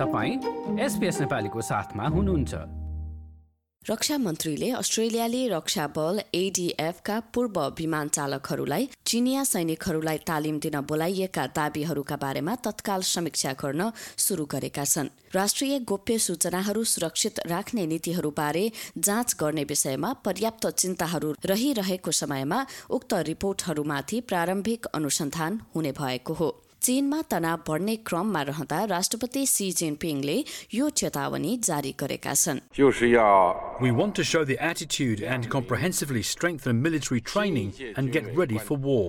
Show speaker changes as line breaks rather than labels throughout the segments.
तपाईँ एसपिएस नेपालीको साथमा हुनुहुन्छ।
रक्षा मन्त्रीले अस्ट्रेलियाले रक्षा बल एडीएफका पूर्व विमान चालकहरूलाई चिनिया सैनिकहरूलाई तालिम दिन बोलाइएका दावीहरूका बारेमा तत्काल समीक्षा गर्न शुरू गरेका छन्। राष्ट्रिय गोप्य सूचनाहरू सुरक्षित राख्ने नीतिहरूबारे जाँच गर्ने विषयमा पर्याप्त चिन्ताहरू रहिरहेको समयमा उक्त रिपोर्टहरूमाथि प्रारम्भिक अनुसन्धान हुने भएको हो। चीनमा तनाव बढ्ने क्रममा रहँदा राष्ट्रपति सी जिनपिङले यो चेतावनी जारी गरेका छन्।
We want to show the attitude and comprehensively strengthen military training and get ready for war.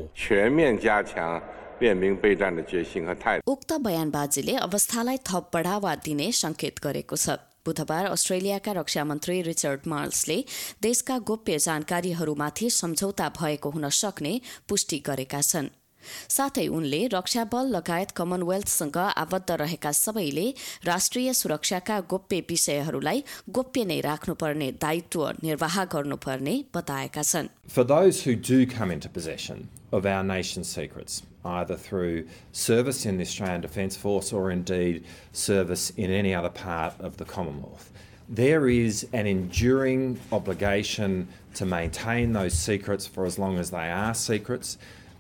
उक्त बयानबाजीले अवस्थालाई थप बढावा दिने संकेत गरेको छ। बुधबार अस्ट्रेलियाका रक्षा मन्त्री रिचर्ड मार्ल्सले देशका गोप्य जानकारीहरूमाथि सम्झौता भएको हुन सक्ने पुष्टि गरेका छन्। साथै उनले रक्षा बल लगायत कमनवेल्थसँग आबद्ध रहेका सबैले राष्ट्रिय सुरक्षाका गोप्य विषयहरूलाई गोप्य नै राख्नुपर्ने दायित्व निर्वाह गर्नुपर्ने बताएका छन्
For those who do come into possession of our nation's secrets, either through service in the Australian Defence Force or indeed service in any other part of the Commonwealth, there is an enduring obligation to maintain those secrets for as long as they are secrets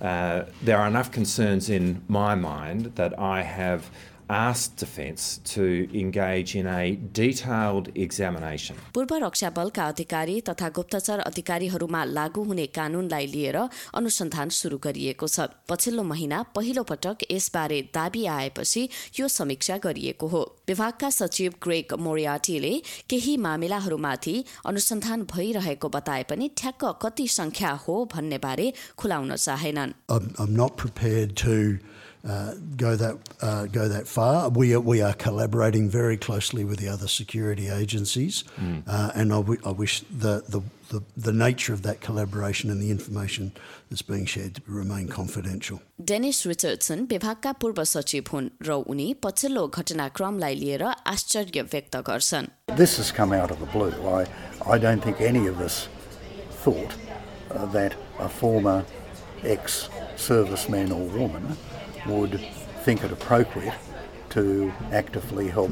uh, there are enough concerns in my mind that I have asked Defence to engage in a detailed examination.
पूर्व रक्षा बलका अधिकारी तथा गुप्तचर अधिकारीहरूमा लागू हुने कानूनलाई लिएर अनुसन्धान शुरू गरिएको छ। पछिल्लो महिना पहिलो पटक यसबारे दावी आएपछि यो समीक्षा गरिएको हो। विभागका सचिव ग्रेग मोरियाटीले केही मामिलाहरूमाथि अनुसन्धान भइरहेको बताए पनि ठ्याक्क कति संख्या हो भन्ने बारे खुलाउन चाहेनन्।
I'm, I'm not prepared to uh, go that uh, go that far. We are, we are collaborating very closely with the other security agencies, uh, and I, w- I wish the, the, the the nature of that collaboration and the information that's being shared to remain confidential.
Dennis Richardson विभागका पूर्व सचिव हुन् र उनी पछिल्लो घटनाक्रमलाई लिएर आश्चर्य व्यक्त गर्छन्
This has come out of the blue. I, I don't think any of us thought uh, that a former ex serviceman or woman would think it appropriate to actively help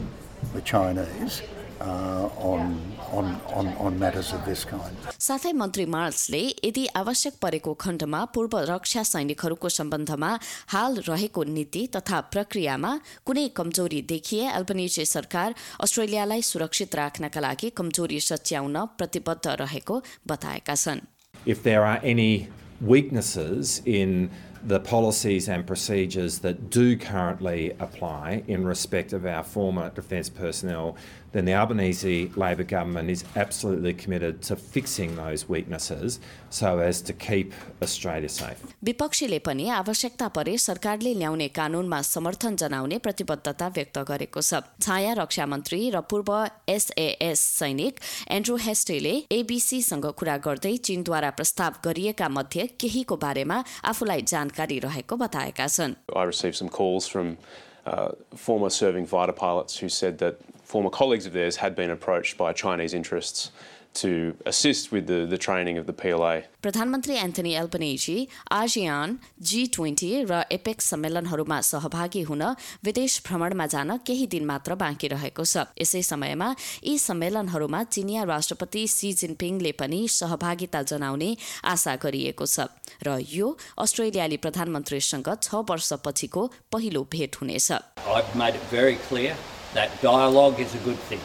the Chinese uh, on, on, on, on matters of this kind.
साथै मन्त्री मार्ल्सले यदि आवश्यक परेको खण्डमा पूर्व रक्षा सैनिकहरूको सम्बन्धमा हाल रहेको नीति तथा प्रक्रियामा कुनै कमजोरी देखिए अल्बनिजी सरकार अस्ट्रेलियालाई सुरक्षित राख्नका लागि कमजोरी सच्याउन प्रतिबद्ध रहेको बताएका छन्
If there are any weaknesses in the policies and procedures that do currently apply in respect of our former defence personnel, then the Albanese Labor government is absolutely committed to fixing those weaknesses so as to keep Australia safe.
विपक्षीले पनि आवश्यकता परे सरकारले ल्याउने कानूनमा समर्थन जनाउने प्रतिबद्धता व्यक्त गरेको छ छाया रक्षा मन्त्री र पूर्व एसएएस सैनिक एन्ड्रू हेस्टेले एबीसीसँग कुरा गर्दै चीनद्वारा प्रस्ताव गरिएका मध्ये केहीको बारेमा आफूलाई जानकारी रहेको बताएका छन्
I received some calls from uh, former serving fighter pilots who said that former colleagues of theirs had been approached by Chinese interests to assist with the, the training of the PLA.
प्रधानमन्त्री Anthony Albanese ASEAN G twenty र APEC सम्मेलनहरूमा सहभागी हुन विदेश भ्रमणमा जान केही दिन मात्र बाँकी रहेको छ यसै समयमा यी सम्मेलनहरूमा चिनिया राष्ट्रपति सी जिनपिङले पनि सहभागिता जनाउने आशा गरिएको छ र यो अस्ट्रेलियाली प्रधानमन्त्रीसँग छ वर्षपछिको पहिलो भेट हुनेछ
I've made it very clear that dialogue is a good thing.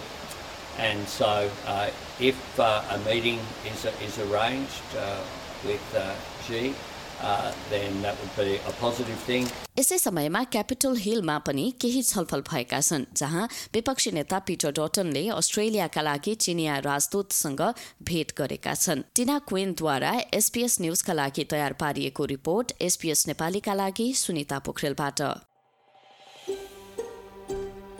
And so uh, if uh, a meeting is, is arranged uh, with thing.
यसै समयमा क्यापिटल हिलमा पनि केही छलफल भएका छन् जहाँ विपक्षी नेता पिटर डटनले अस्ट्रेलियाका लागि चिनिया राजदूतसँग भेट गरेका छन् टिना क्वेनद्वारा एसपीएस न्यूजका लागि तयार पारिएको रिपोर्ट एसपीएस नेपालीका लागि सुनिता पोखरेलबाट